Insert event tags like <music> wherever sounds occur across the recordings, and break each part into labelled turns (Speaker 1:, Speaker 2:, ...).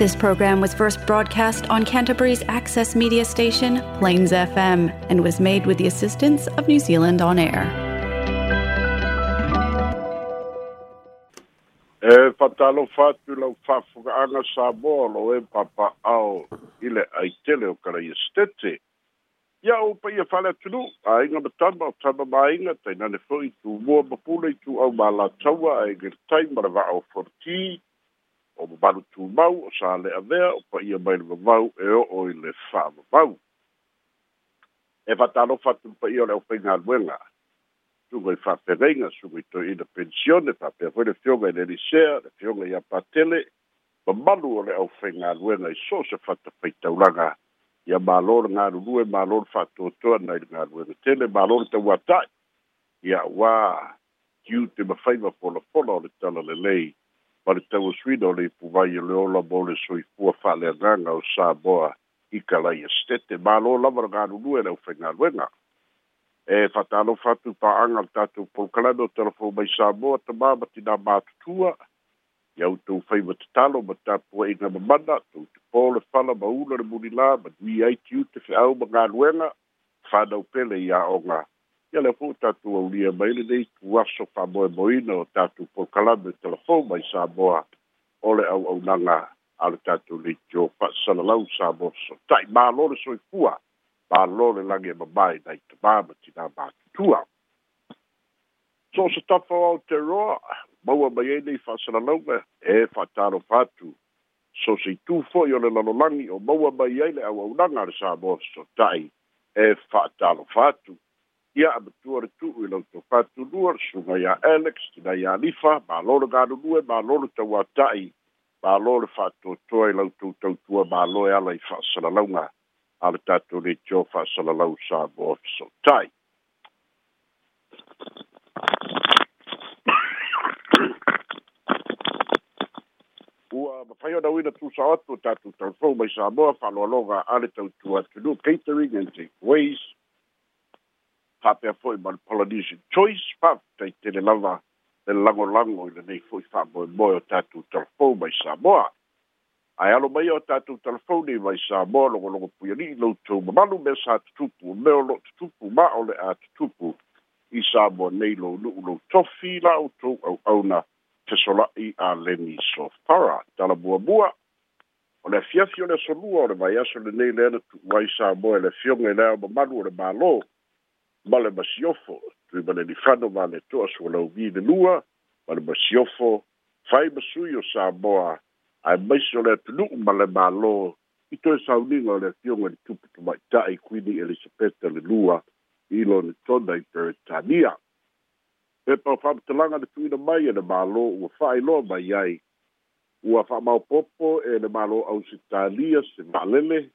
Speaker 1: This program was first broadcast on Canterbury's access media station, Plains FM, and was made with the assistance of New Zealand On Air. E patalo fatu lau
Speaker 2: anga sa mōlo e papa au ile aitele o kara i Ia o pa ia whale tunu, a inga matama o tama mainga, tainane fo i tu mua mapule i tu au māla taua, a inga tai marawao 14, o mamalu tumau o sa le avea o paia mai le vavau e o'o i le fa'avavau e fa'atalofa atu paia o e le ʻaupaiga aluega suga i fa'apegaiga suga i toiina pensione fa'apea foi le fioga i le elisea le fioga ia patele mamalu o le ʻaupaiga aluega i so se fatafaitaulaga ia mālō e le galulue mālō le fa'atoatoa nai le galuega tele mālō le tauā ta'i ia auā kiu te mafai mapolapola o le tala lelei ma le tau swina o le ipuvai o le ola mo le soifua fa'aleagaga o saboa i kalai estete ma lo lava lagalulu e le aufaigaluega e fa'atalofa atu pa'aga le tatou polokalame o telefon mai saboa tamā ma tinā matutua iau tou fai ma tatalo ma tapuaʻiga mamana tou tupō le fala ma ula le mulilā ma nui ai tiute fe'au ma galuega fanau pele iaʻoga ia le ho'u tatou aulia mai lenei tuaso fa'amoemoina o tatou polokalame telefon mai sa moa o le au'aunaga a le tatou leitio fa'asalalau sa moa so ta'i mālo le soifua mālo le lagi e mamae nai tamā ma tinā matutua so o se tafa o aotearoa maua mai ai nei fa'asalalauga e fa'atalofa e atu so se itū fo'i o le lalolagi o maua mai ai le au'aunaga a le sa moa so ta'i e fa'atalofa atu Ia atua le tu'u i lau taufatunua, sugaia Alex, tulaia Alifa, mālō le galulue, mālō le tauāta'i, mālō le fa'atoatoa i lau tautua mālō e ala i fa'asalalauga a le tatou leitio fa'asalalau sa vo fesotai ua mafai ona uina tusa atu o tatou mai sa moa fa'aloaloga a le tautua atunu catering and takeaways fa'apea fo'i ma le polynesian choice fa'afetai tele lava le lagolago i lenei fo'i fa'amoemoe o tatou telefou mai samoa ae alo maia o tatou telefou nei mai samoa logologo pui ali'i loutou mamalu mea sa tutupu o mea o lo'o tutupu ma o le a tutupu i samoa nei lou nu'u lou tofi la outou au'auna tesola'i a leni sofara talabuabua o le afiafi o le asolua o le vaeaso lenei lea na tu'u ai samoa e le afioga i lea o mamalu o le mālō male masiofo tui male ni fano ma le toa su lau vi le lua male masiofo fai masui o Samoa ai maisi o le atunuku male ma lo i toi sauninga o le atiunga ni tupu tu mai tae kuini Elisabetta le lua ilo ni tona i Peritania e pa fa te langa de tuina mai e de malo u fa i lo mai ai u fa mau popo e de malo au sitalia se malele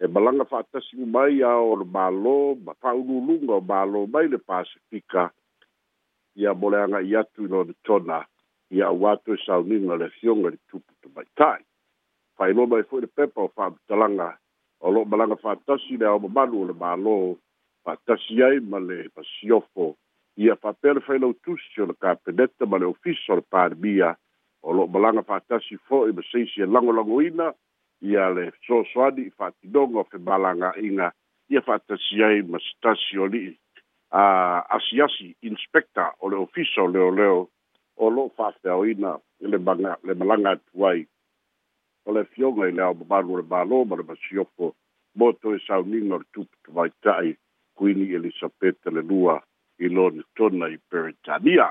Speaker 2: e malanga fa'atasi mai a o le mālō ma fa'aululuga o mālō mai le pasifika ia moleaga i atu i lona tona ia au atu e sauniga le afioga i le tupu tamaitai fa'ailoa mai fo'i le pepa o fa'amatalaga o lo'o malaga fa'atasi le aomamalu o le mālō fa'atasi ai ma le masiofo ia fa'apea le failautusi o le kapeneta ma le ofisa o le palemia o lo'o malaga fa'atasi fo'i ma seisi e lagolagoina ia le soasoani i faatinoga o febalagaʻiga ia faatasi ai ma setasi o lii a asiasi inspecta o le ofisa o leoleo o loo faafeaoina le malaga atu ai o le fioga i le ao mamalu o le mālō ma le masiofo mo toe sauniga o le tupetuvaitaʻi kuini elisapeta le lua i lona tona i peretania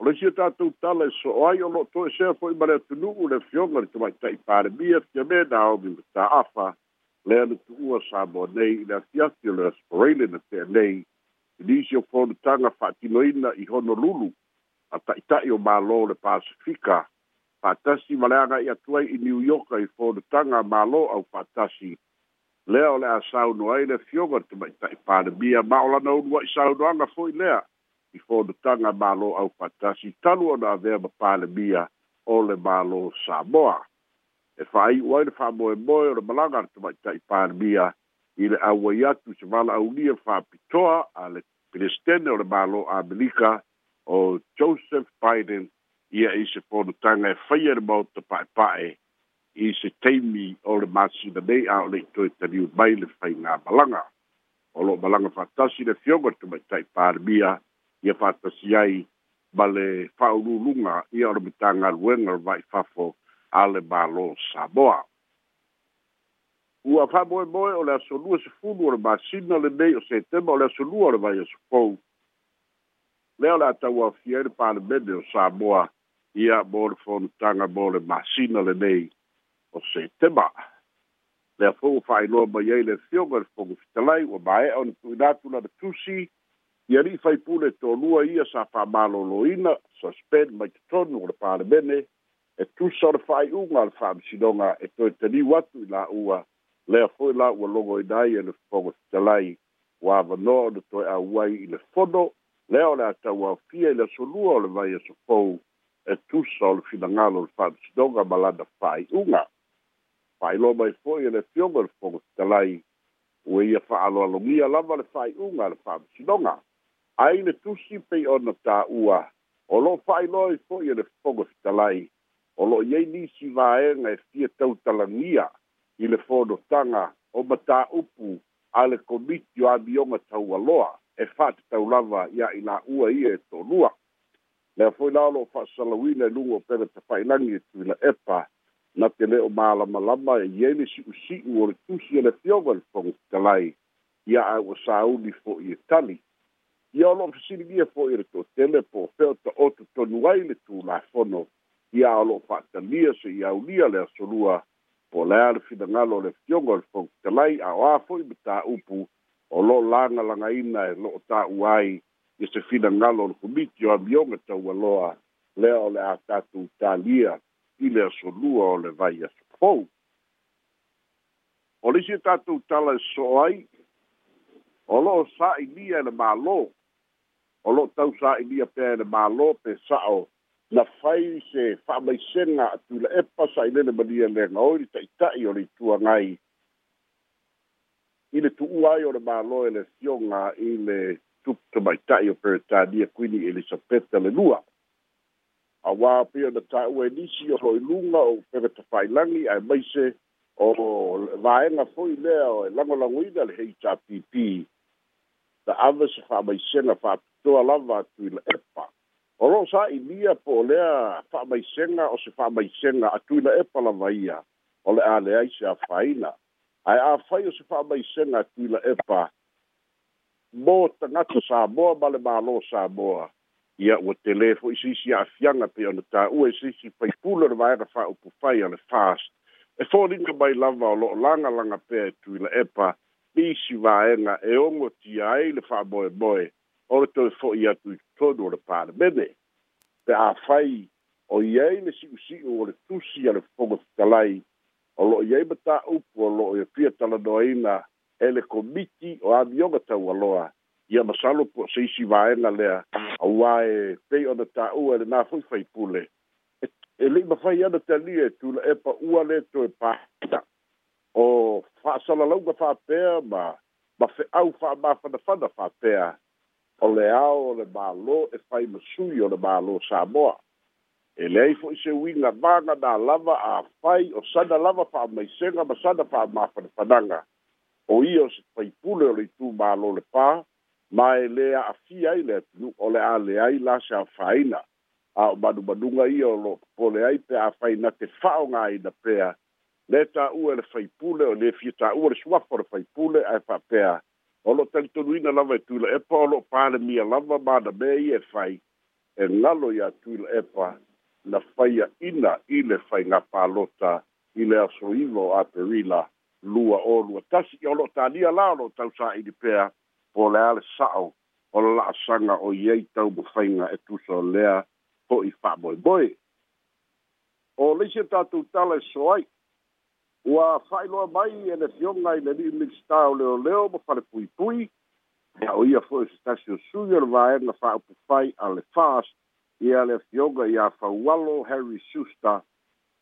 Speaker 2: O le sia tātou tala e so ai o lo to sea foi ma le atunuu le fioga le tamaitaʻi palemia fia me naomi ma tā'afa le tu'ua sa nei i le atiati o le asparele na te'anei i nisi o fonutaga fa'atinoina i honolulu a ta'ita'i o mālō le pasifika fa'atasi ma le atu ai i new york i fonutaga mālō au fa'atasi lea o le a le fioga le tamaita'i palemia ma o lana saunoaga fo'i lea i fonotaga mālo au patasi talu ona avea ma palemia o le mālo samoa e fa'aiu ai le fa'amoemoe o le malaga le tamaʻitaʻi palemia i le auai atu se valaaulia fa'apitoa a le pelestene o le mālo amelika o joseph biden ia i se fonotaga e faia le maota pa'epa'e i se taimi o le masina nei a o le itoe taliu mai le faigā malaga o loo malaga fa'atasi le fioga le tamaʻitaʻi palemia ia fa'atasi ai ma le fa'aululuga ia o le matagaluega le va'ifafo a le malo saboa ua fa'amoemoe o le aso lua sefulu o le masina lenei o setema o le aso lua o le vai asokou lea o le a tauafia ai le palemene o saboa ia mo le fonotaga mo le masina lenei o setema lea fou ua fa'ailoa mai ai le fioga le fogo fitalai ua mae'a o ni tuina atu lana tusi ia li'i faipule tolua ia sa fa'amalōlōina suspend mai totonu o le palemene e tusa o le fa'ai'uga a le fa'amasinoga e toe taniu atu i la'ua lea fo'i la'ua logoina ai e le fofogo tatalai ua avanoa o le toe au ai i le fono lea o le atau aofia i le asolua o le vai asofou e, e tusa o le finagalo o le fa'amasinoga ma lana fa'ai'uga fa'ailoa mai fo'i e le fioga i le fofogo tatalai ua ia fa'aaloalogia lava le fa'ai'uga a le fa'amasinoga ai le tusi pei ona tāua o loo fa'ailoa i fo'i e le fogo fitalai o lo'o iai nisi vaega e fia tautalagia i le fonotaga o matāupu a le komiti o amioga taualoa e fa'atataulava ia i la'ua ia e tolua lea fo'i la o lo'o fa'asalauina e luga o pele tafa'ailagi e tuila epa na te le o mālamalama e iai le si'usi'u o le tusi e le fioga le fogo fitalai ia a ua sauli fo'i e tali ia olo fasiligia fo'i le totele po feo ta oto tonu ai le tulafono ia o lo'o fa'atalia se iaulia le asolua po lea le finagalo o le fioga o le fokitalai aʻoā fo'i ma taupu o lo'o lagalagaina e lo'o ta'u ai ia se finagalo o le komiti o amioga taualoa lea o le a tatou talia i le asolua o le vai asofou o le isi e tatou tala e so'o ai o lo'o sa'ilia e le mālō o lo tau sa i lia pe le ma lo pe sa o na fai se fa mai senga tu le e pa sa i le ma lia le nga oi ta i ta i o le tua ngai i le tu uai o le ma lo e le fionga i le tu tu mai ta i o per ta dia quini e le sa peta le lua a wā pia na ta ue nisi o hoi lunga o pere ta fai langi ai mai se o vaenga foi lea o e lango lango ida le hei ta pipi the ava se fa mai sena fa to ala va tu la epa o sa i mia po le fa mai sena o se fa mai sena atu la epa la vaia o ale ai se faina ai a fai o se fa mai sena tu la epa mo ta na to sa bo ba le ba lo sa bo ia o telefo isi si a fianga pe ona ta o isi si pai pulo le vaia fa o pu fai ona fast e fo linga mai lava o lo langa langa pe tu la epa isi vaega e ogotia ai le fa'amoemoe o le toe fo'i atu i totonu o le palemene pe afai o i ai le si'usi'u o le tusi a le fofoga fikalai o lo'i ai matāupu o lo'o e fia talanoaina e le komiti o amioga taualoa ia masalo po se isi vaega lea auā e pei ona tā'ua e lenā fo'i faipule e le'i mafai ana talia e tula epa ua le toe pāita o fa sala lau ga fa pe ma ma fe au fa ma fa da fa da fa pe o le ao le ba lo e fa i mu o le ba lo sa mo e le e i fo se wi na ba na da lava a fa o sa da lava fa ma i se ga ma sa da fa ma fa da nga o i o se fa i pu le le tu ba lo le pa ma e le a fi ai le tu o le a le ai la sa fa a o badu badunga i o lo po le ai pe a fa i na te fa o nga i da pea le tāua e le faipule o le fia tāua e le suafa o le faipule ae faapea o lo talitonuina lava e tuila epa o lo'o palemia lava manamē ia e fai e galo iā tuila epa na faiaʻina i le faigā palota i le asoiva o aperila lua o lua tasi ia o lo'o talia la o lo'o tausā'ili pea po le a sa'o o le la'asaga o iai taumafaiga e tusa o lea ho'i fa'amoemoe o leisi tatou tala e so ai ua fa'ailoa mai e le fioga i le li'imilista o leoleo ma fale puipui ea o ia fo'i e se tasi o sui o le vaega fa'aupufai a le fas ia le fioga iā faualo harry suster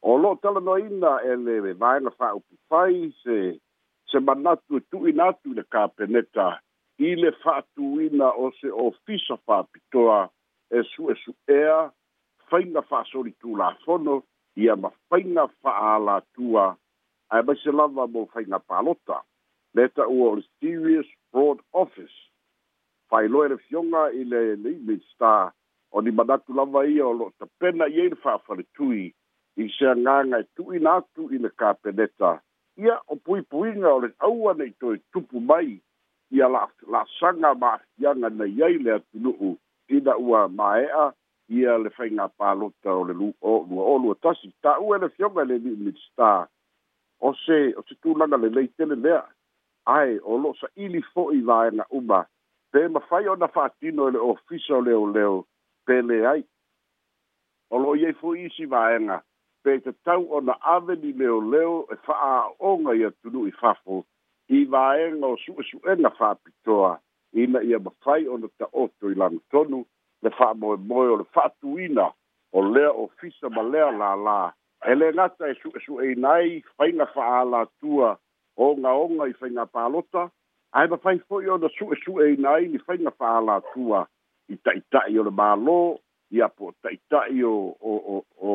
Speaker 2: o lo'o talanoaina e le vaega fa'aupufai se se manatu e tu'ina atu i le kapeneta i le fa'atuina o se ofisa fa'apitoa e suʻesuʻea faiga fa'asolitulafono ia ma faiga fa'aalatua Ai mai lava mo whainga pālota, le ta ua o Serious Fraud Office. Whai loe re fionga i le Living Star, o ni manatu lava ia o lo ta pena i eira whaafare tui, i se nganga e tui nā tu i le kāpeneta. Ia o pui puinga o le aua nei toi tupu mai, ia la, la sanga maafianga na iai le atunuu, ina ua maea, ia le whainga pālota o le lu o lua o lua tasi. Ta ua le fionga le Living Star, o se o se tulaga lelei tele lea ai o fo i fo'i vaega uma pe mafai ona fa'atino e le ofisa o leoleo pele ai o lo'o iai fo'i isi vaega pe ave ona leo leo e i atunu i fafo i vaega o su'esu'ega fa'apitoa na ia na ta oto i tonu le moe o le fa'atuina o lea ofisa ma lea la. ele ngata e su e su e nai fai nga fa ala tua o nga o nga i fai nga pa lota ai ba fai fo yo da su e su e nai ni fai nga fa ala tua i tai tai o le malo i a po tai tai o o o o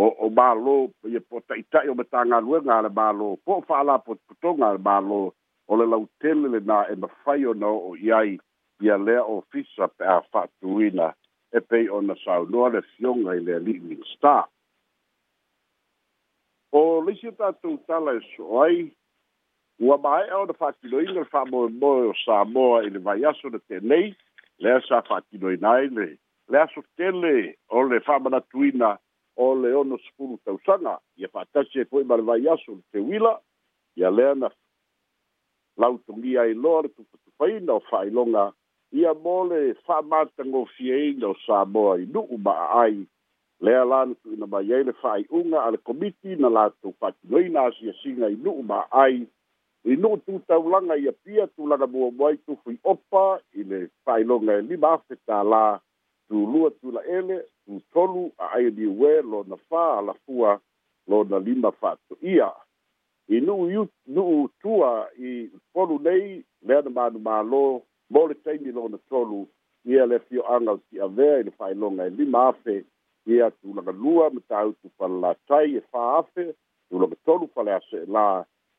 Speaker 2: o o malo i a po tai tai o metanga lua nga le malo po fa ala po to nga le malo o le lautele le na e ma fai o na o iai i a lea o fisa pe a fatuina e pei o na saunua le fionga i le living star o leisi tatou tala e so ai ua maeʻa ona faatinoina le faamoemoe o sa moa i le vaiaso na tenei lea sa faatinoina ai le le aso tele o le faamanatuina o le ono sekulu tausaga ia faatasi e foʻi ma le vaiaso le teuila ia lea na lautogia ai loa le tupatupaina o faailoga ia mo le faamatagofieina o sa moa i nuu ma aai lea la nutuina mai ai le fa'aiʻuga a le komiti na latou fa'atinoina asiasiga i nu'u ma'ai i nu'u tutaulaga ia pia tulaga muamua ai tufu i opa i le fa'ailoga e, e lima afe tālā tulua tula'ele tutolu a'ai liue lona fā alafua lona lima fa'ato'ia i nu'u nu'u tua i folu nei lea na manumālō mo le taimi lona tolu ia le fio'aga o si'avea i le fa'ailoga e lima afe e atu ulaga lua ma tautu falalatai e fāafe tulaga tolu faleaseʻelā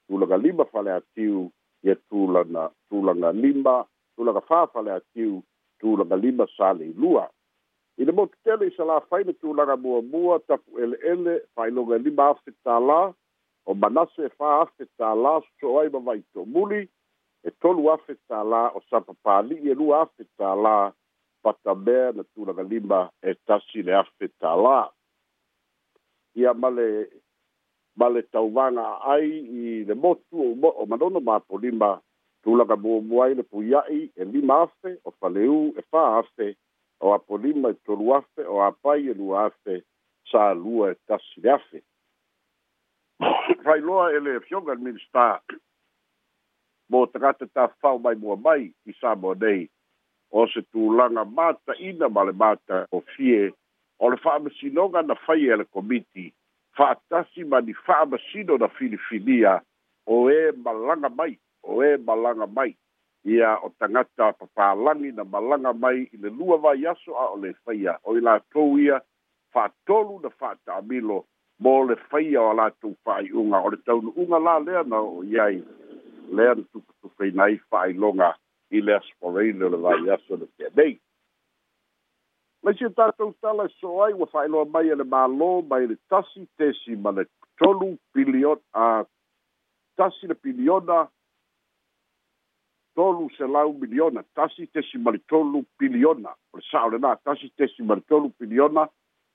Speaker 2: tulaga lima faleatiu ia tulana tulaga lima tulaga fā faleatiu tulaga lima salei lua i le motutele i salafai na tulaga muamua tapu eleele faailoga e lima afe tālā o manase e fāafe tālā soso ai ma vaitoʻumuli e tolu afe tālā o sapapāliʻi e lua afe tālā fata mea na tūranga lima e tasi le afe tā lā. Ia male, male tauwanga ai i le motu o, mo, o manono māpo lima tūranga muamuai le puiai e lima afe o faleu e fā afe o apo lima e tolu afe o apai e lua afe sa lua e tasi le afe. Whailoa ele e fionga minister mō tagata tā whao mai mua mai i sā mō nei o se tulaga mataʻina ma le mata ofie o le fa'amasinoga na fai e le komiti fa'atasi ma ni fa'amasino na filifilia o ē e malaga mai o ē e malaga mai ia o tagata papalagi na malaga mai i le lua vai aso a o le faia o i latou ia fa'atolu na fa'ataamilo mo le faia o latou fa'aiʻuga o le taunu'uga lalea na o i ai lea na tukutukaina ai fa'ailoga illes moreilo le vai aso le fianei laisi e tatou tala so ai ua fa'ailoa mai e le mālō mai le tasi tesi ma le tolu pilion a tasi le piliona tolu selau miliona tasi tesi ma le tolu piliona o le sa'olenā tasi tesi ma le tolu piliona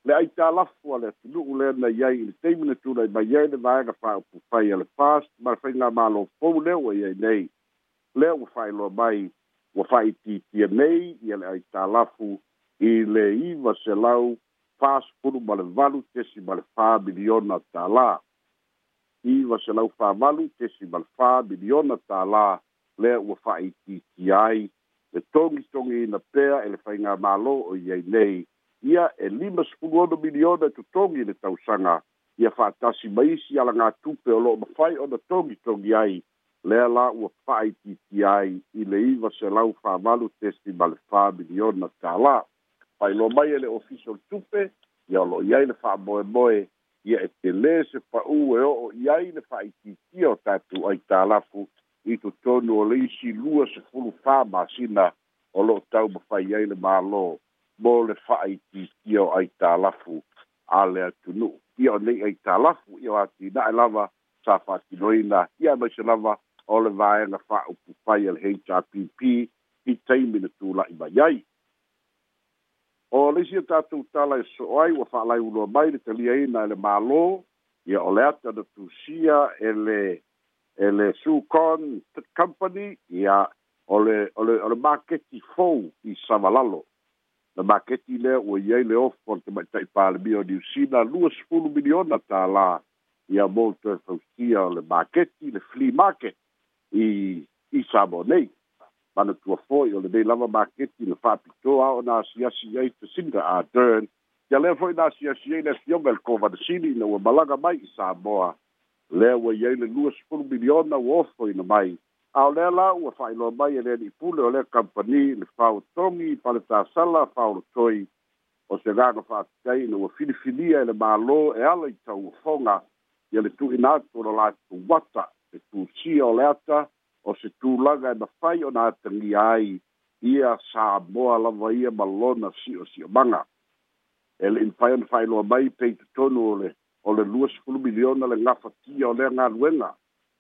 Speaker 2: le ai tālafu a le atunu'u lea na iai i le taimi na tulai mai ai le vaega fa'aupufai a le fast ma le faigā mālō fou lea ua iai nei lea ua faailoa mai ua faitiitia nei ia le aitalafu i le iva selau fas ma le valu tesi ma le fā miliona tālā iva selau fāvalu tesi ma le fā miliona tālā lea ua fa'aitiitia ai le togitogiina pea e le faigā mālō o iai nei ia e lima sepulu ono miliona e totogi le tausaga ia fa'atasi ma isi alagā tupe o lo'o mafai ona togitogi ai lea la ua fa'aitiiti ai i le iva selau fāvalu tesi ma le familion na pai failoa mai e le official tupe ia o lo'o i ai le fa'amoemoe ia e telē se pa'ū e o'o i ai le fa'aitiitia o tatou ai tālafu i totonu o le isi lua sefulu fāmasina o lo'o tau mafai ai le mālō mo le fa'aitiitia o ai tālafu a le atunu'u ia o nei ai tālafu ia o atina'i lava sa fa'atinoina ia mai se lava o le vae na fa'aupu fai a le hrpp i taimi na tula'i mai ai o le isi e tatou tala e so'o ai ua fa'alaiuloa mai le taliaina e le mālō ia o le ata na tusia e le e le sucon company ia o le o le o le maketi fou i savalalo le maketi lea ua iai le ofo le tamaʻitaʻi palemia o niusila lua sefulu miliona tālā ia mo toe fausia o le maketi le flea market i i Samoa nei mana tua fo'i o lenei lava maketi le fa'apitoa o na asiasi ai tasinga a dern ia lea fo'i na asiasi ai na afioga i le kovanasili ina ua malaga mai i samoa lea ua iai le mai a o lea hele ua fa'ailoa mai e lea ni'ipule o lea fout Toy, fautogi pa le tasala faolotoi o se filifilia e le mālō e ala i tauafoga ia le se tusia o le ata o se tulaga e o ona atagia ai ia samoa lava ia si o manga. e le'ina fai ona loa mai pei tonu o le o le lua sefulu miliona le ngafa kia o ngā galuega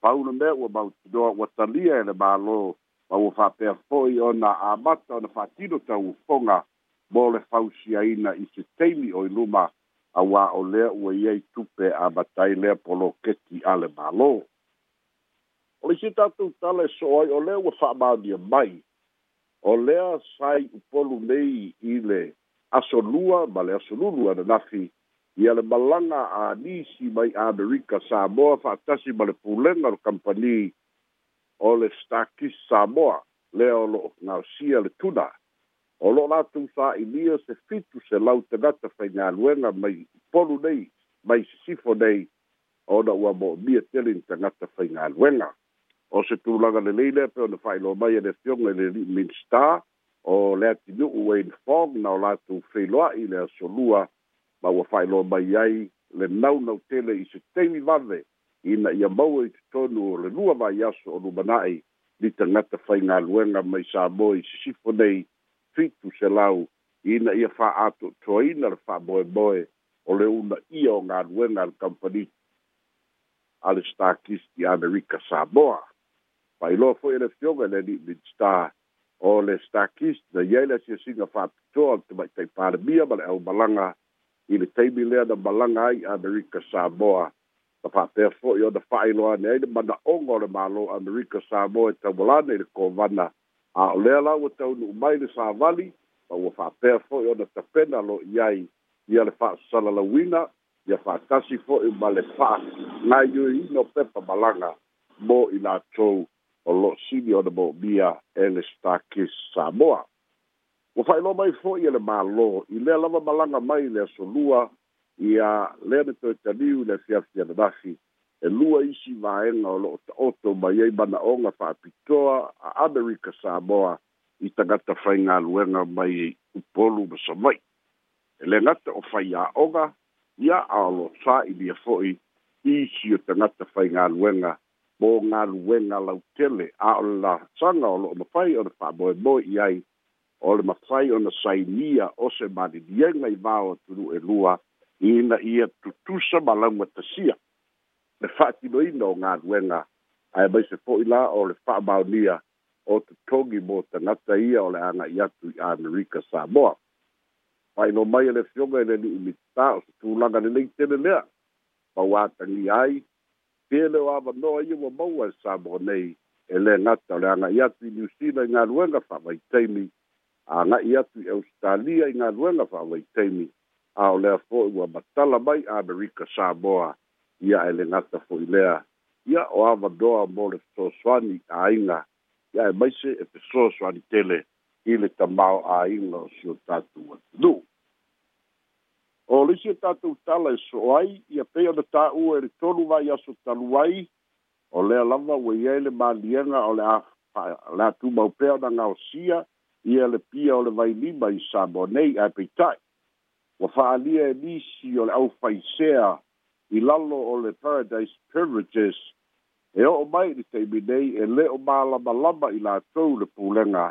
Speaker 2: pauna mea ua doa ua talia e le mālō ma ua fa'apea fo'i ona amata ona fa'atino taufoga mō le fausiaina i se teimi o i luma wā o lea ua iei tupe matai lea keti a le mālō o le isi tatou tala e so ai o lea ua fa'amaonia mai o lea sai upolu nei i le asolua ma le asolulu ananafi ia le malaga a nisi mai amerika samoa fa'atasi ma le pulega o le kampani o le stakis samoa lea o lo'o gaosia le tuna o lo'o latou fa'ailia se fitu se lau tagata faigaluega mai upolu nei mai sisifo nei ona ua mo'omia tele ni tagata faigaluega o se tulaga lelei lea pe ona fa'ailoa mai e le fioga i le li'i minsta o le atinu'u wayne fog na o latou feiloa'i le asolua ma ua fa'ailoa mai ai le naunau tele i se taimi vave ina ia maua i e totonu o le lua vaiaso o lumana'i li tagata faigaluega mai sa mo i sisifo nei fitu selau ina ia fa'ato'otoaina le fa'amoemoe o le una ia o galuega a le kampani a le stakis i amerika samoa failoa fo'i le fioga le li'ilid star o le starkist na iai le to fa'apitoa o te maʻitaipalemia ba le balanga i le taimi lea na malaga ai amerika samoa na yo da ona fa'ailoa ane ai le da o le mālō amerika samoa e taualana i le kovana a o lea la ua taunu'u mai le savali ma ua fa'apea fo'i ona tapena lo'i ai ia le fa'asasalauina ia fa'atasi fo'i ma le fa'agaiuina o pepa malaga mo i latou o lo sidi o de bobia el stakis samoa o fai lo mai fo i le malo i le lava malanga mai le solua i a le de to tadiu le fiafia de basi e lua isi vaenga o lo oto mai ai bana onga fa pitoa a america samoa i tagata fai ngā luenga mai i upolu masa mai. E le ngata o fai a oga, ia alo sa i lia foi, i si o tagata fai ngā luenga mo galuega lautele a o le lasaga o lo'o mafai o le fa'amoemoe i ai o le mafai na sainia o se maliliega i vao tulu'e lua ina ia tutusa ma lauma tasia le ina o galuega ae mai se fo'i la o le fa'amaonia o togi mo tagata ia o le i atu i amerika samoa fa'ailo mai e le fioga i le li'i o se tulaga lelei tele mea mauā tagia ai pia leo ava noa ia ua maua e samoa nei e lē gata o le agaʻi atu i niusila i galuega faavaitaimi agaʻi atu i australia i galuega faavaitaimi a o lea foʻi ua matala mai amerika samoa ia e le gata foʻi lea ia o avanoa mo le fesoasoani aiga ia e maise e fesoasoani tele i le tamao aiga o sio tatou o lisi e tatou tala e so ai ia pei ona tau e le tolu vai aso talu ai o lea lava ua iai le maliega o le a le atumau pea ona gaosia ia le pia o le vailima i samoa nei ae peita'i ua fa'alia e nisi o le ʻaufaisea i lalo o le paradise privileges e o'o mai i le taimi nei e lē o malamalama i latou le pulega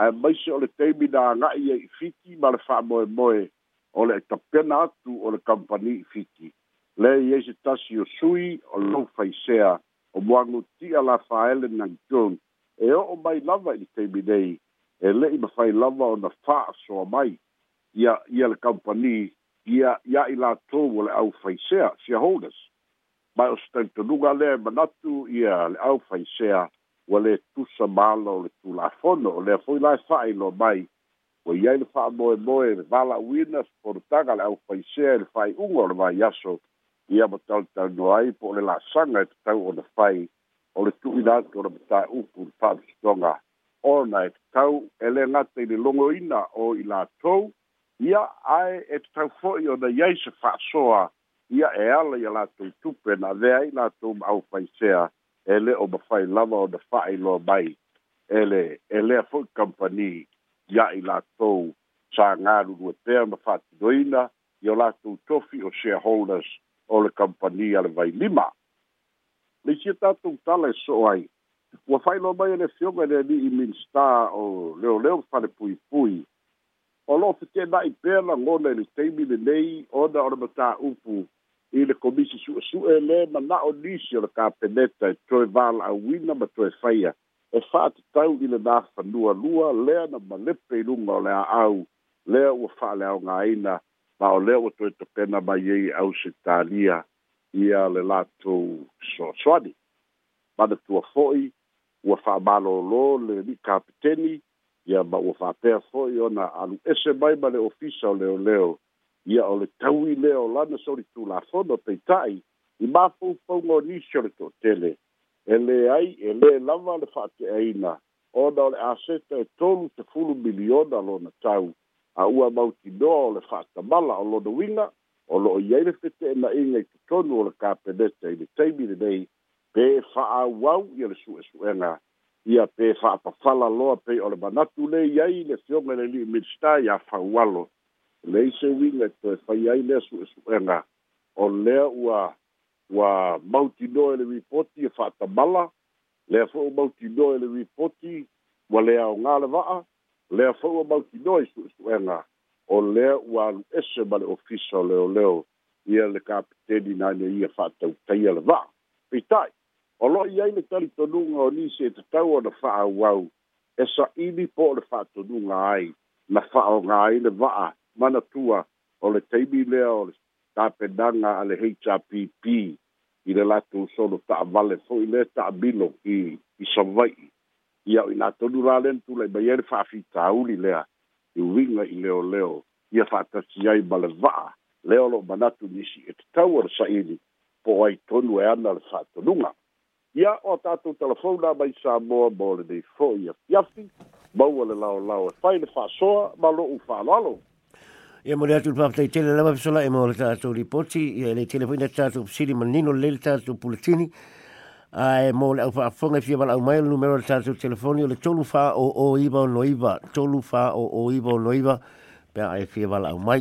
Speaker 2: ae maise o le taimi na aga'i ai fiki ma le fa'amoemoe o le tapena atu o le kampani fiti. Le i eise tasi o sui o lau faisea o moangu tia la faele na John e o o mai lava i teimi nei e le i mawhai lava o na faa soa mai ia, ia le kampani ia, ia i la tou o le au faisea si holders. Mai o stentanunga le manatu ia le au faisea wale tusa mala o le tula fono o le fwila e fai lo mai o ia ele fa moe moe vala winners por taga le au faisea ele fai unga ora vai aso ia mo tal tal no ai po le la sanga e tau o na fai o le tui na ato ora mta upu le fai stonga o na e tau ele ngate le longo ina o i la e tau ia ai e tau foi o na iai se fa soa ia e ala ia la tau tupe na vea i la tau au faisea ele o ma fai lava o na fai loa mai ele ele a fai kampanii ia i latou sagālulue pea ma fa'atinoina i o latou tofi o shareholders o le kampani a le vailima leisia tatou tala e so'o ai ua failoa mai ele fioga le ali'i minista o leoleo falepuipui o lo'o fetena'i pea lagona i le taimi lenei ona o le matā'upu i le komisi su'esu'e lē mana'o nisi o le kapeneta e toe vala'auina ma toe faia e fatu tau ile na fanua lua lea na malepe i runga o lea au lea ua faa lea o ngā ina ma o lea ua toi topena mai ei au se tālia i a le lātou soaswani mana tua foi ua faa malo lo le ni kapiteni ia ma ua faa pea foi o na alu ese mai ma le ofisa o leo leo ia o le tau i leo lana sori tu la fono peitai i mafu pongo nisho le tele ia e le ai e le lava le fate aina o da le aseta e tolu te fulu miliona lo na tau a ua mauti doa o le fata mala o lo na winga o lo i aile fete e na inga i tonu o le kapeneta i le teimi le nei pe faa wau i le su e su enga i a pe faa pafala loa pe o le manatu le i aile le fionga le li i minsta i a fawalo le i se winga i to e fai aile su e su enga o lea ua ua mautinoe le ripoti e fa'atamala lea fo'u mautinoe le ripoti ua le aogā le va'a lea fo'u a mautinoe su'esu'ega o lea ua alu ese ma le ofisa o leoleo ia le kapiteni naina ia fa'atautaia le va'a peita'i o lo'i ai le talitonuga o nisi e tatau ona fa'aauau e sa'ili po o le fa'atonuga e ai na fa'aogā ai le va'a manatua o le taimi lea o le tapenaga a le hpp i le latou solo ta'avale fo'i le ta'abino i i savai'i ia o i latonu lale na tula'i mai ai le fa'afitauli lea iuiga i leoleo ia fa'atasi ai ma le va'a lea o lo'o manatu nisi e tatau a le sa'ini po ai tonu e ana le fa'atonuga ia o a tatou telefona mai sa moa mo lenei fo'i afiafi maua le laolao e fai le fa'asoa ma lo'u
Speaker 3: fa'aloalo Ia mole atu pāptai tele lama pisola e mole tātou ripoti, ia ele tele tātou pisiri manino lele tātou pulatini, a e mole au whaafonga i e fiawala au mail numero tātou telefoni o le tolu wha o o iwa o noiva, tolu wha o o iwa o noiva, pia e fiawala au mai.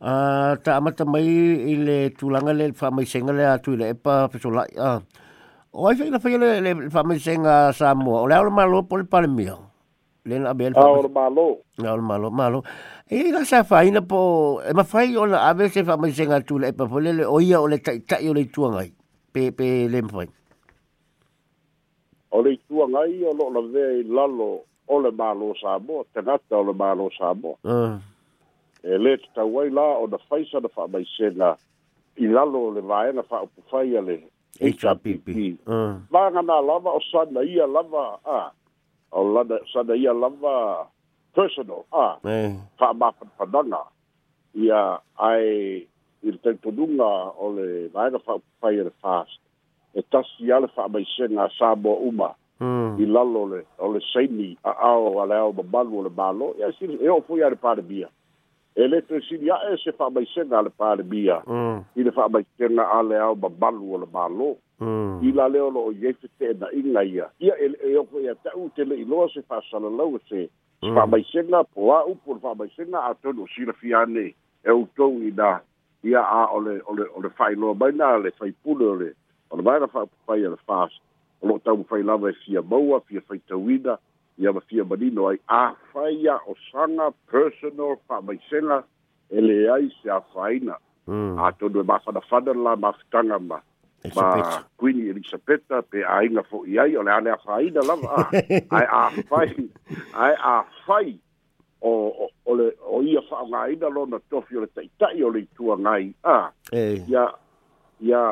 Speaker 3: A ta amata mai i le tūlanga le whamaisenga le atu i le epa pisola, o ai whaina whaina le whamaisenga Samoa, o le au malo po le palemia.
Speaker 2: le na bel pa o malo
Speaker 3: na o malo malo e ga sa faina po e ma fai o la ave se fa mai senga tu le pa po le le o ia o le tai tai o le tu ngai pe pe le mo fai
Speaker 2: o le tu ngai o lo la ve lalo o le malo sa bo te na ta o le malo sa bo ah. e le ta wai la o da fai sa da fa mai senga i lalo le vae na fa o pu fai ale HRPP. Mm. Ah. Vanga na lava o sana ia lava a ah o lada sada ia lava personal a fa ma pa dona ia ai il tempo dunga o le vai da fa fire fast e tas ia le fa ma sen sabo uma hmm. i lalo le o le seini a ao a le ba balu le balo ia si e o fu ia le par bia e le te si ia e se fa ma sen le par bia hmm. i le fa ma sen a le ao ba balu le balo Mm. Ila leo lo ye fite na inga ia. Ia e e o ia ta u tele i loa se fa sala lo se. Mm. Fa mai senga po a u por fa mai senga a to no sira fi ane. E u to i da ia a ole ole ole fa i loa mai na le fa i pulo le. O le maina fa fa i ala fa. O lo ta u fa i lava e fia maua, fia fa i ta uida. Ia ma fia manino ai a fa ia o sanga personal fa mai senga. Ele ai se a faina. Mm. A to no e ma fada fada la ma fitanga ma. Mm ma Queen Elizabeth pe ainga fo iai ole ane a fai na lava <laughs> ai a fai ai a fai o o le o ia fa nga ina lo na tofi ole tai tai ole tua ngai a ya eh. ya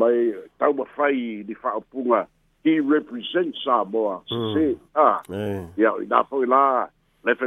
Speaker 2: mai tau ma fai di fa opunga he represents Samoa mm. se a ya na fo la le fe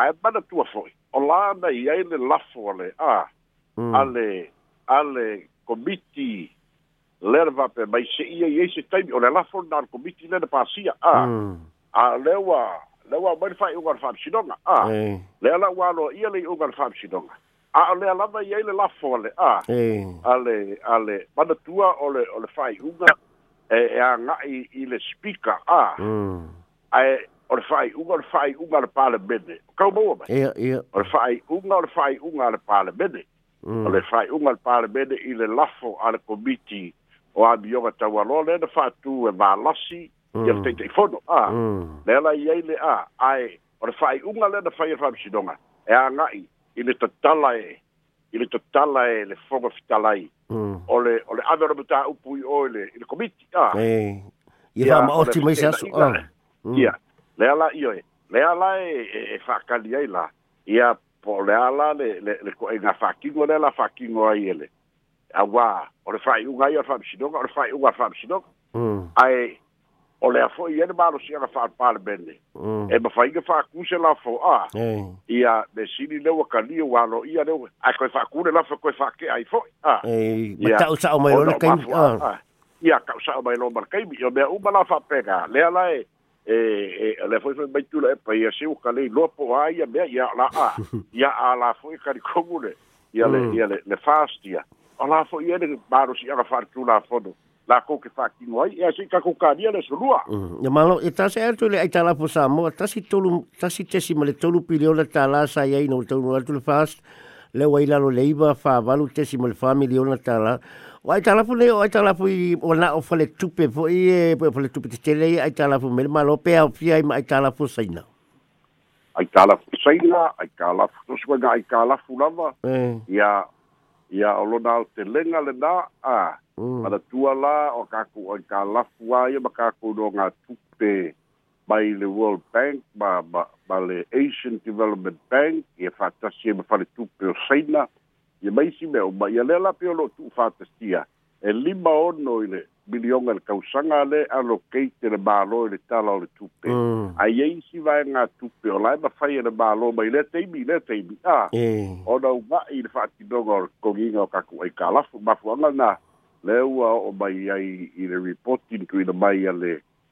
Speaker 2: ae mana tua fo'i o la na i ai le lafo ale a mm. a le ale le komiti lera vape mai se'ia i ai se taimi o le lafo na le komiti lena pasia mm. a a le ua mai le fa'ai'uga le fa'amasinoga a lea la'u aloa ia le i'uga le fa'amisinoga a o lea lava i ai le lafo ale a le ale ale manatua o le o le fa'ai'uga e e aga'i i le spika a ae ora fai unga fai unga le palemene kau maua
Speaker 3: mai ia ia
Speaker 2: ora fai unga ora fai unga le palemene mm. o le fai unga le palemene i le lafo a le komiti o amioga taualoa lea na fa'atū e malasi ia le mm. taʻitaʻifono a mm. le ala i ai le a ae o le lea na fai e fa'amasinoga e aga'i i le tatala e i le tatala e le foga fitalai o le le ave ona matāupu
Speaker 3: i le se aso ah.
Speaker 2: le ala io e le ala e e calia e la eh, eh, eh, a po le ala le le le ko inga fakingo le la fakingo ai ele wa mm. o le fai unga ia fa bisidoka o le fai unga fa bisidoka ai o le afo ia le si sia fa par bene e fa i ke fa se mm. la fo a de si sini le wa kali wa lo ia le a ko fa le la fo ko fa ke ai fo a e ma ta ah. sa
Speaker 3: o mai lo kai
Speaker 2: a ka sa o mai lo mar kai mi o me u bala fa pega le ala e e eh, e eh, le foi foi mai tula e pa ia se o kale lo po ai me ia la a ia <laughs> a la foi kari kongule ia le ia mm. le le fastia ala foi ia le baro mm, si ala far tula fodo la ko ke fa ki noi e asi ka ko kania le solua
Speaker 3: ia malo e ta se atu le ai tala po sa mo ta si tolu ta si tesi mo le tolu pilio le tala sa ia ino tolu le fast le wai lalo le iwa fa walu tesi mo le fa miliona tala. O ai talafu le, o ai talafu i o na o fale tupe po i e, po e fale tupe te tele i, ai talafu me le malo pe au fia i ma ai talafu saina.
Speaker 2: Ai talafu saina, ai talafu tosuanga, ai talafu lava, e. ia, ia o lo na o te lenga le na, a, mm. tua la, o kaku, ai talafu a, ia ma kaku no ngā tupe, ia, by the World Bank, by, by, by the Asian Development Bank, e whātasi e mawhare tūpeo seina, e maisi mea o mai ale la peo lo tū whātasia, e lima ono i le milionga le kausanga le allocate le mālo i le tala o le tūpe. Mm. A iei si vai ngā tūpe o lai mawhai e le mālo mai le teimi, le teimi, a. Mm. O nau i le whātinonga o konginga o kaku ai kālafu, mafuanga nā, le ua o mai ai i le reporting tu i le mai a le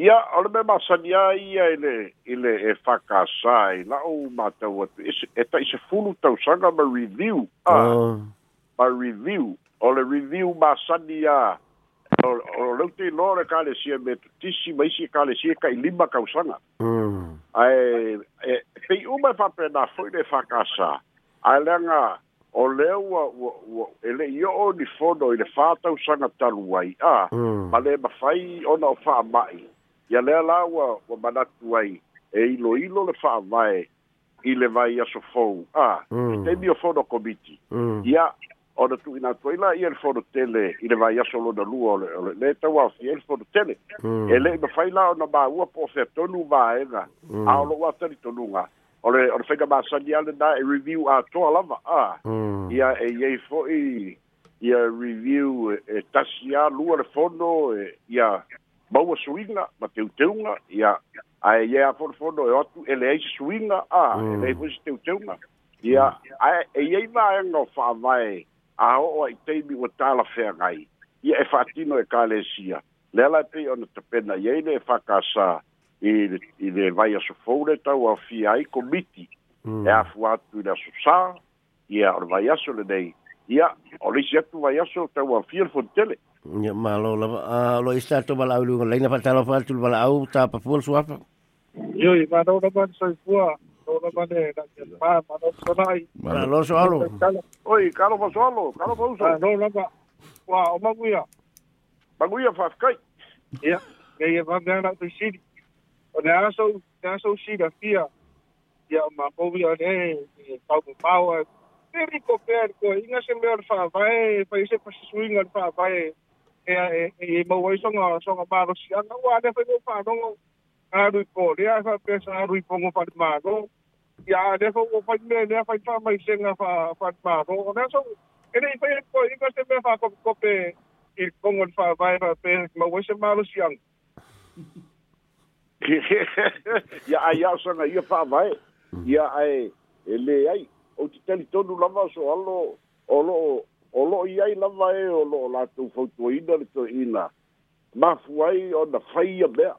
Speaker 2: ia o le me masani a ia i le i le e fakasā i la'u matau atu e taʻisefulu tausaga ma reviu a ah. ma reviu o le reviu masani a o leu te iloa o le kalesia me tutisi ma isi e kalesia ka'i lima kausaga hmm. ae e pei uma e faapena fo'i le e fakasā ae leaga o lea ua ua ua e le'i o'o ni fono i le fātausaga talu ai a hmm. ma le mafai ona o fa'amaʻi ia lea la ua ua manatu ai e iloilo le fa'avae i le vai aso fou a mm. taimi o fono komiti mm. ia ona tu'uina atu ai la ia le tele i le vaiaso lona lua o leʻilē tauaofia i le tele mm. e le'i mafai la ona māua po o featonu vaega a o lo'u atalitonuga ole ole fega ba sadia le da e review a to lava a ia e ye fo i ia review e, e tasia lua le fono e, ia maua suiga ma teuteuga ia ae ia afonofono e atu e leai suiga a e mm. leai fosi teuteuga ia ae e iai vaega o fa'avae aoo ai taimi ua talafeagai ia e fa'atino e kalesia le ala e pei ona tapena iai le e fakasā i i le vai asofou le tau afia ai komiti mm. e afu atu i le asosā ia o le vai aso lenei ia o leisi atu vai aso tau afia le fonitele
Speaker 3: Ia malo lava. Ah, lo ista to bala au lunga
Speaker 2: leina
Speaker 3: patala fa tu bala au ta pa pul suapa.
Speaker 4: Yo i ma no ba so fua. No la ba de la pa ma no so nai.
Speaker 3: Ma lo so alo.
Speaker 2: Oi, calo pa so alo, calo pa
Speaker 4: uso. Ah, no la ba. Wa o ma guia. Ma
Speaker 2: guia fa kai.
Speaker 4: Ia. Ke ia va de la sidi. O ne aso, ne aso sidi afia. Ia ma po vi ane, pa pa pa. Very compared ko inga se me alfa vai, pa ise pa suinga alfa vai. e e e mo wai songa songa ba ro si anga wa de fe ko fa no a ru ko de a fa pe sa ru ko mo fa ma go ya de fo ko fa me ne fa fa mai senga fa fa ma go na so e nei fa ko i ko se me fa ko ko pe i ko mo fa vai fa pe mo wai se ma ro si anga
Speaker 2: ya ai au sanga ia fa vai ia ai ele ai o te tele tonu lava so alo o lo o lo'o i ai lava e o lo'o latou fautuaina le toeina mafu ai ona faia mea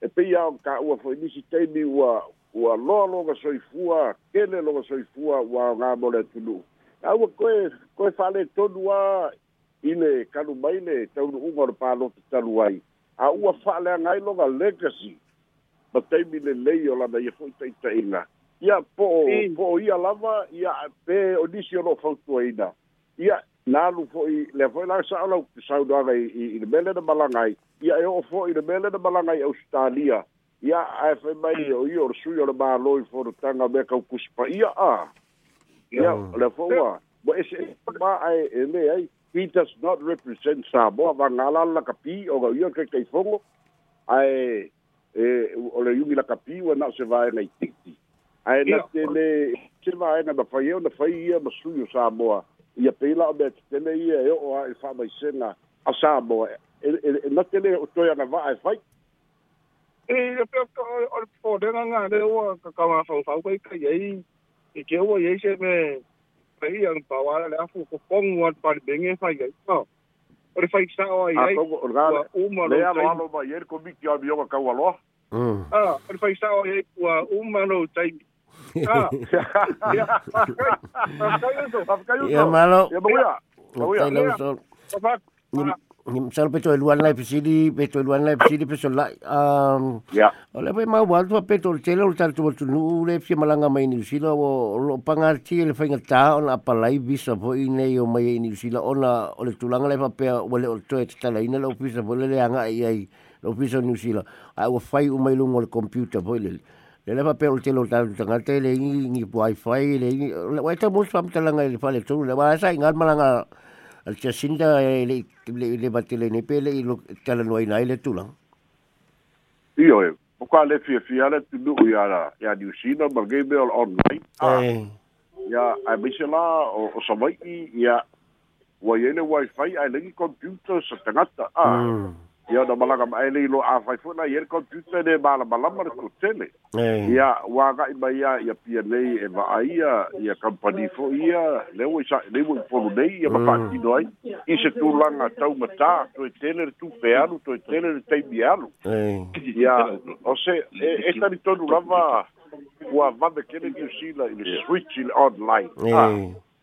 Speaker 2: e peia o kā'ua foi nisi taimi ua ua loa loga soifua kele loga soifua ua ogā mo le atunu'u aua koe koe fa'aletonu a i le kalu mai le taunu'uga o le paloto talu ai a ua fa'aleaga ai loga legacy ma taimi lelei o lana ia fo'i taʻitaʻiga ia po o po o ia lava ia pe o nisi o lo'o fautuaina ia na alu fo'i lea fo'i la sa'alau saunoaga i le mea lena malaga ai ia e o'o fo'i le mea lena malaga i australia ia ae fai mai o ia o le sui o le mālo i fonotaga o mea kaukusi paia a ia lea fo'i ua ua ese ma ae e, e, e lē ai he does not represent samoa vagala lakapī o ia kaikaifogo ae e o le iumi lakapi ua na e, o se vaega i titi ae na tele se vaega na fai e ona fai ia ma sui o samoa ia peila o mea tetele ia e o'o ae fa'amaisena a sa moa e, e, e natele o toe ana va'a e fai
Speaker 4: e o le pōlega gale ua kakaga faufau kai kai ai e ke ua iai se me pai ana pauala le afu kopogu a palibegi e fai ai
Speaker 2: o le faisa'o ai ai uma lea loalo mai ai le komiti amioga kau aloa o le
Speaker 4: faisa'o ai ai ua uma lou taimi ya,
Speaker 2: Mafkai Yusuf, Mafkai Yusuf. Ya
Speaker 3: malo. Ya baguya. Baguya. Mafkai Yusuf. Nyimsal peto luan lai pisidi, peto luan lai pisidi, peto lai. Um, ya. Ole pe mau wal tu peto tele ul tar tu tu nu le pe malanga mai ni sila wo oh, lo pangarti le fainga ta on apa lai bisa bo ine yo mai ni sila ona ah, ole tulanga lai pe ole ol tu et tala ine lo bisa bo le anga ya, ai ya. ai lo bisa ni sila. Ai wo fai u mai lungo le computer bo le. le lava pe o te lo tau tangata le ingi ingi wifi le ingi o e te mos whamtalanga le whale tonu le wala sai ngal malanga al te sinda le le eh, le bate le nepe le ilo tala noi nai le tulang
Speaker 2: Iyo e o ka le fia fia le tunu u yara ya New Zealand ma game all online ah. eh. ya a misela ah, o o samai ya wa yele wifi ai lengi computer sa tangata a ah. mm. ia ona malaga ma ele ilo afai fona ia le computa le malamalama le kotele
Speaker 3: ia
Speaker 2: uaga'i mai ia ia pia nei e va'a ia ia kampani fo'i ia leua e lei ua e ipolu nei ia mafa'atino mm. ai i se tulaga taumatā toe tele le tupe alu toe tele le taimi alu ia o se e, e talitonu lava ua vave kele niusila i le
Speaker 3: switch
Speaker 2: i le online ah,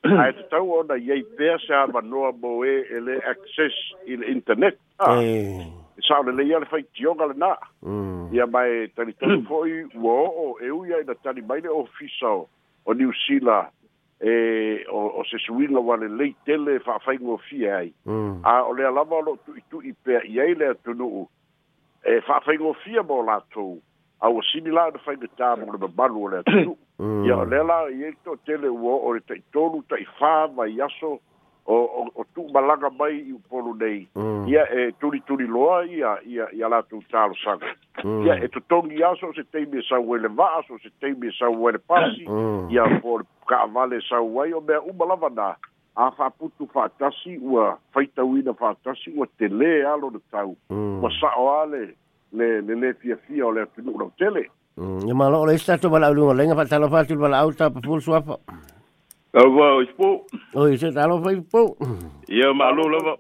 Speaker 2: ae tatau ona iai pea se avanoa mo ē e le access i le internet e saole leia
Speaker 3: le faitioga lenā mm. ia mae talitali
Speaker 2: <clears throat> fo'i ua o'o e uia ina tali mai le ofisa o o new sela e o, o se suiga ua lelei tele fa'afaigofia e ai mm. a o lea lava o lo'o tu'ituʻi pea i ai le atunu'u e fa'afaigofia mo latou aua sini la ona faigatā mo le mamalu o le <clears throat> atunu'u ia o mm. lea la iai to'o tele ua o'o le taʻitolu taʻifā mai aso o o, o tu balaga mai i polo nei mm. ia e turi turi loa ia ia ia la tu talo sanga mm. ia e to tongi aso se te me sa wele va aso se te me sa wele pasi mm. ia por ka vale sa wai o be u balava na a fa putu fa tasi ua faita wina fa tasi ua te le alo de tau mm. ua sa o ale le le le fia fia o le tunu ura tele Ya mm. malo oleh satu balau lu ngoleng apa talofa tu balau ta pul suapa. Au wā, oi spō. Oi, se tālo fai spō. Ia, mā lō lava.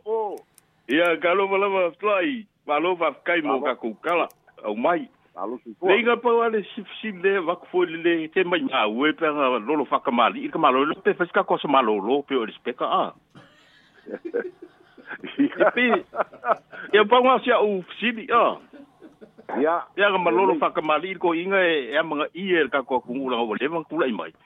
Speaker 2: Ia, ka lō lava fly. Mā lō fā fkai mō kā kūkala. Au mai. Nei ngā pāu ale sifsim le, wāku fō le le, te mai ngā ue pē ngā lolo whaka māli. Ika mā lō lō pē, fēs kā kōsa mā lō lō pē o le speka ā. Ia pāu ngā sia u fsibi ā. Ia. Ia ngā mā lolo whaka māli, ko inga e, e amanga i e kā kua kūngu langa o le, wāku lai mai. Ia.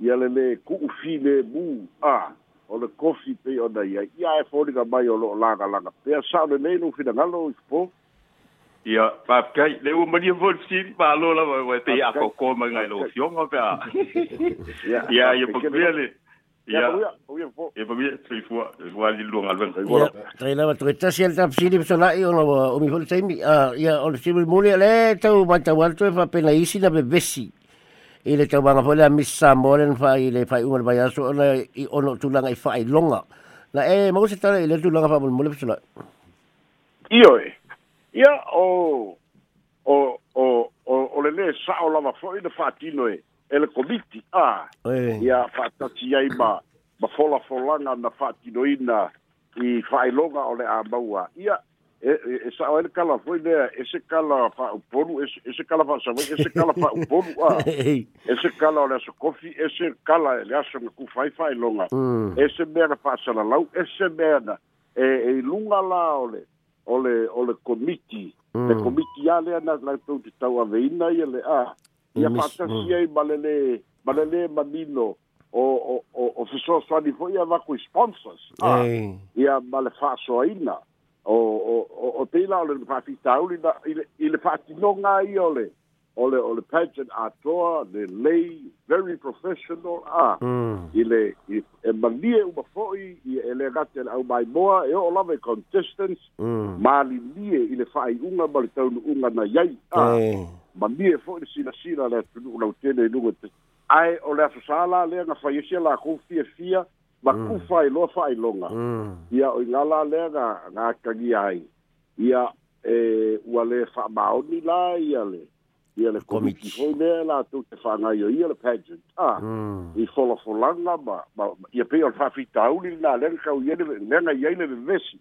Speaker 2: ia le lē ku'u file mu a o le kofi pei ona iai ia e foliga mai o lo'o lagalaga pea sa'o lelei lou finagalo ispo ia faapekai le ua malia folisili palo lava ua pei akoko mai gae lo fioga pea ia ia pakuia le taitasialetapsilipsolaʻi olaumi holitaimi ia ole simulimuli ale tau matau atu e faapena isi na vevesi i le tau wanga pole a Miss Samoren wha i le whai ungar bai aso ona i ono tūlanga i whai longa. Na e, mago se tāna i le tūlanga wha mule pisuna. Io e. Ia o o o o o le le sa o lava fo i le fatino e e le komiti a e. ia fatati ai ma ma fola folanga na fatino ina i fai longa o le a maua ia essa hora que ela foi, né? Esse cala o povo, esse, esse cala faça, esse cala o povo, ah, esse cala olha só, coffee, esse cala, ele acha que fai fai longa. Mm. Esse merda passa lá, esse merda é é lunga lá, olha, olha, olha comiti, é mm. comiti ali na na tu de tau aveina e ele ah, e a passa se mm. aí balele, balele mamino. O o o o fiscal sani foi a vacu sponsors. Ah, e a malefaço ainda. o o o te la ole pa fi taul ina ile pa ti no ngai ole ole ole pageant atoa le lay very professional a ah. mm. ile e eh, manie u foi i ele gate au mai boa e o lave contestants mm. mali nie ile fai unga mal taul unga na yai a ah. manie foi sina sina le tu no tele no ai ole fa sala le na fai sia la confia fia ma mm. kufa i loa fa'a i loga mm. ia o i gala lea ga gakagia ai ia e eh, ua lē fa'amaoni la ia le ia le komiti hoi lea latou te fa'agai o ia le pageant a ah, mm. i folafolaga ma, ma ia pei o le fa'afitauli lenā lega kauialega iai le vevesi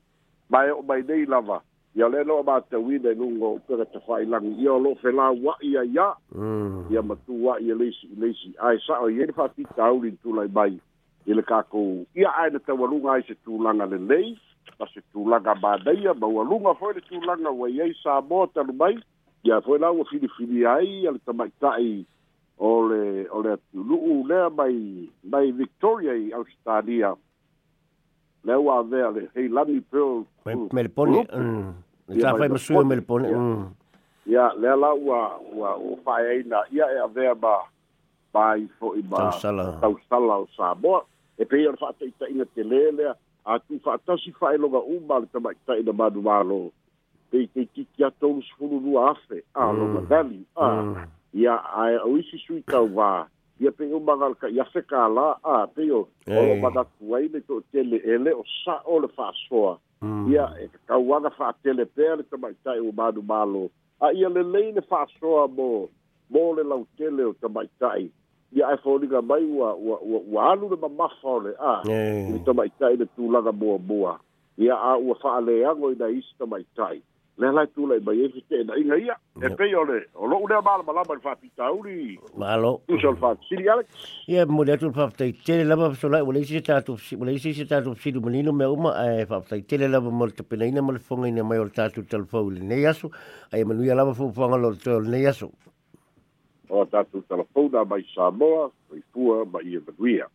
Speaker 2: ma e o mai nei lava ia lē loa matauina e luga o pega te fa'ailagi ia o lo'o felā wa'i ai a ia matū wa'i e leisi i leisi ae sa'o iai le fa'afitauli ntulai mai i le kakou ia ae le taualuga ai se tulaga lelei ma se tulaga madaia ma ua luga foi le tulaga ua iai sa moa talu mai ia foi la ua filifilia ai a le tamaita'i o le o le atulu'u lea mai mai victoria i australia lea ua avea le heilami pelme mm. le pone tafai masua me le pone ia lea la ua ua ua faeaina ia e avea ma mai foi ma tausala o sa moa e pei ona fa'ataʻitaʻiga telele a tu fa'atasi fa'ailoga uma le tamaʻitaʻina manumālo pei teitiki atolu sefululua afe aloga gali a mm. mm. ia ae au isi sui tauvā ia pei o magalaka ia fekalā a pei o olo manatu ai le toʻatele ele o sa'o le fa'asoa mm. ia e kakauaga fa'atele pea le tamaʻitaʻi ua manumālo a ia lelei le fa'asoa mo mo le lautele o tamaʻitaʻi ia ae foliga mai ua ua ua ua alu le mamafa o le a ile tamaitai le tulaga boaboa ia a ua fa'aleago ina isi tamaitai le lai tula'i mai ai e fete'enaʻiga ia e pei o le o lo'u lea malamalama i le fa'apitauli malo usa le fa'afisili alex ia mole atu le fa'afetaitele lava fesola'i ua leisi se tatou ua leisi se tatou fesili malino mea uma ae fa'afetaitele lava ma le tapenaina ma le foga ina mai o le tatou talafou i lenei aso ae manuia lava fo'upuaga lo le toe o lenei aso o tātou talapona mai Samoa, mai Pua, mai Iawanuia.